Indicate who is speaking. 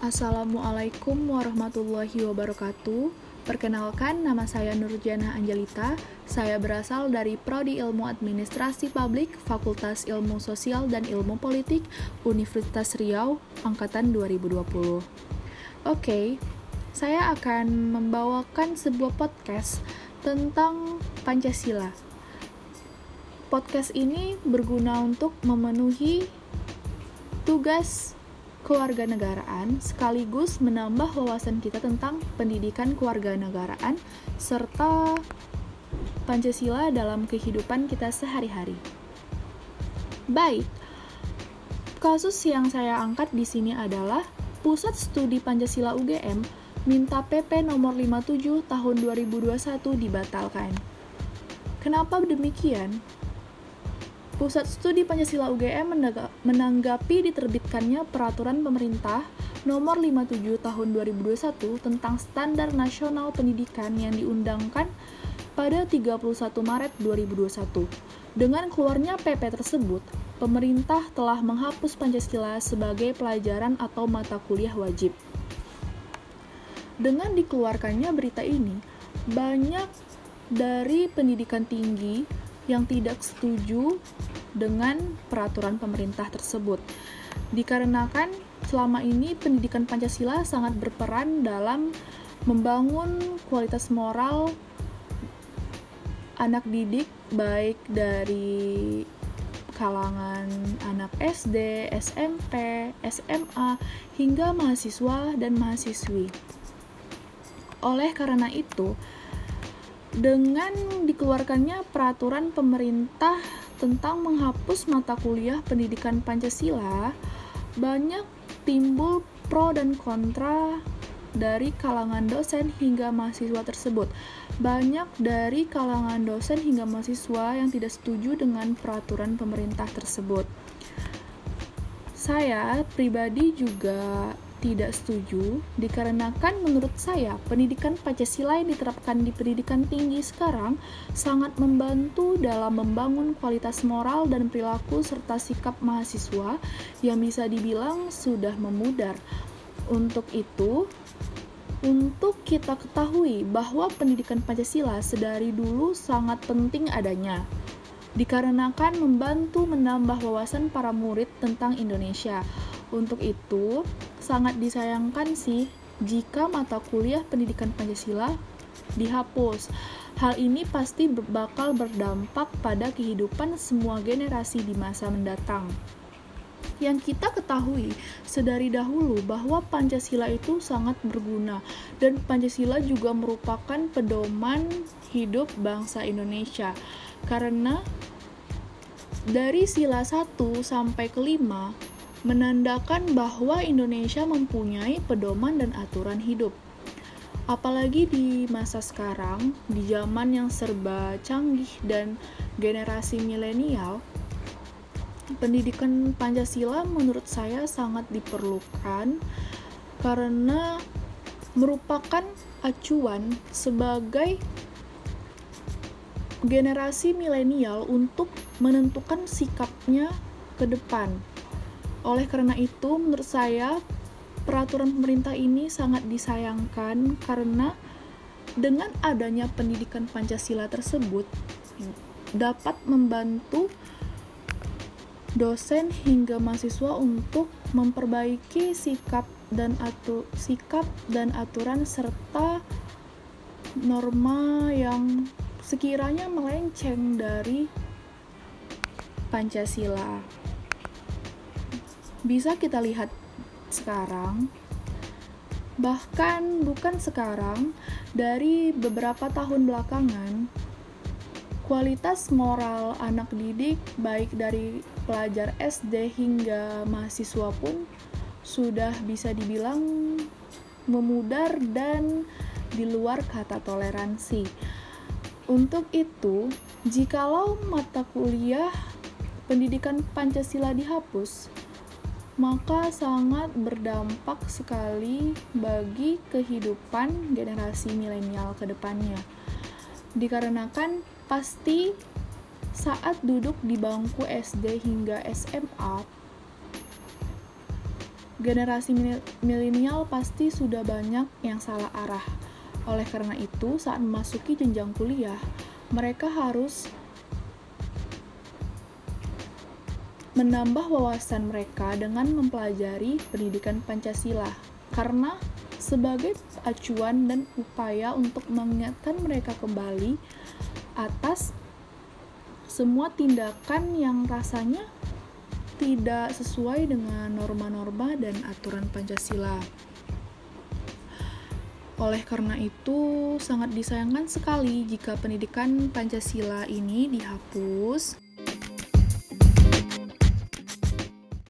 Speaker 1: Assalamualaikum warahmatullahi wabarakatuh. Perkenalkan, nama saya Nurjana Angelita. Saya berasal dari Prodi Ilmu Administrasi Publik, Fakultas Ilmu Sosial dan Ilmu Politik, Universitas Riau, angkatan 2020. Oke, saya akan membawakan sebuah podcast tentang Pancasila. Podcast ini berguna untuk memenuhi tugas kewarganegaraan sekaligus menambah wawasan kita tentang pendidikan kewarganegaraan serta Pancasila dalam kehidupan kita sehari-hari. Baik, kasus yang saya angkat di sini adalah Pusat Studi Pancasila UGM minta PP nomor 57 tahun 2021 dibatalkan. Kenapa demikian? Pusat Studi Pancasila UGM menanggapi diterbitkannya Peraturan Pemerintah Nomor 57 Tahun 2021 tentang Standar Nasional Pendidikan yang diundangkan pada 31 Maret 2021. Dengan keluarnya PP tersebut, pemerintah telah menghapus Pancasila sebagai pelajaran atau mata kuliah wajib. Dengan dikeluarkannya berita ini, banyak dari pendidikan tinggi yang tidak setuju dengan peraturan pemerintah tersebut. Dikarenakan selama ini pendidikan Pancasila sangat berperan dalam membangun kualitas moral anak didik baik dari kalangan anak SD, SMP, SMA, hingga mahasiswa dan mahasiswi. Oleh karena itu, dengan dikeluarkannya peraturan pemerintah tentang menghapus mata kuliah pendidikan Pancasila, banyak timbul pro dan kontra dari kalangan dosen hingga mahasiswa tersebut. Banyak dari kalangan dosen hingga mahasiswa yang tidak setuju dengan peraturan pemerintah tersebut. Saya pribadi juga tidak setuju dikarenakan menurut saya pendidikan Pancasila yang diterapkan di pendidikan tinggi sekarang sangat membantu dalam membangun kualitas moral dan perilaku serta sikap mahasiswa yang bisa dibilang sudah memudar. Untuk itu, untuk kita ketahui bahwa pendidikan Pancasila sedari dulu sangat penting adanya dikarenakan membantu menambah wawasan para murid tentang Indonesia. Untuk itu, sangat disayangkan sih jika mata kuliah pendidikan Pancasila dihapus. Hal ini pasti bakal berdampak pada kehidupan semua generasi di masa mendatang. Yang kita ketahui sedari dahulu bahwa Pancasila itu sangat berguna dan Pancasila juga merupakan pedoman hidup bangsa Indonesia. Karena dari sila 1 sampai ke 5 menandakan bahwa Indonesia mempunyai pedoman dan aturan hidup. Apalagi di masa sekarang, di zaman yang serba canggih dan generasi milenial, pendidikan Pancasila menurut saya sangat diperlukan karena merupakan acuan sebagai generasi milenial untuk menentukan sikapnya ke depan oleh karena itu, menurut saya peraturan pemerintah ini sangat disayangkan karena dengan adanya pendidikan Pancasila tersebut dapat membantu dosen hingga mahasiswa untuk memperbaiki sikap dan atu sikap dan aturan serta norma yang sekiranya melenceng dari Pancasila bisa kita lihat sekarang bahkan bukan sekarang dari beberapa tahun belakangan kualitas moral anak didik baik dari pelajar SD hingga mahasiswa pun sudah bisa dibilang memudar dan di luar kata toleransi. Untuk itu, jikalau mata kuliah pendidikan Pancasila dihapus, maka sangat berdampak sekali bagi kehidupan generasi milenial ke depannya. Dikarenakan pasti saat duduk di bangku SD hingga SMA, generasi milenial pasti sudah banyak yang salah arah. Oleh karena itu, saat memasuki jenjang kuliah, mereka harus menambah wawasan mereka dengan mempelajari pendidikan Pancasila. Karena sebagai acuan dan upaya untuk mengingatkan mereka kembali atas semua tindakan yang rasanya tidak sesuai dengan norma-norma dan aturan Pancasila. Oleh karena itu, sangat disayangkan sekali jika pendidikan Pancasila ini dihapus.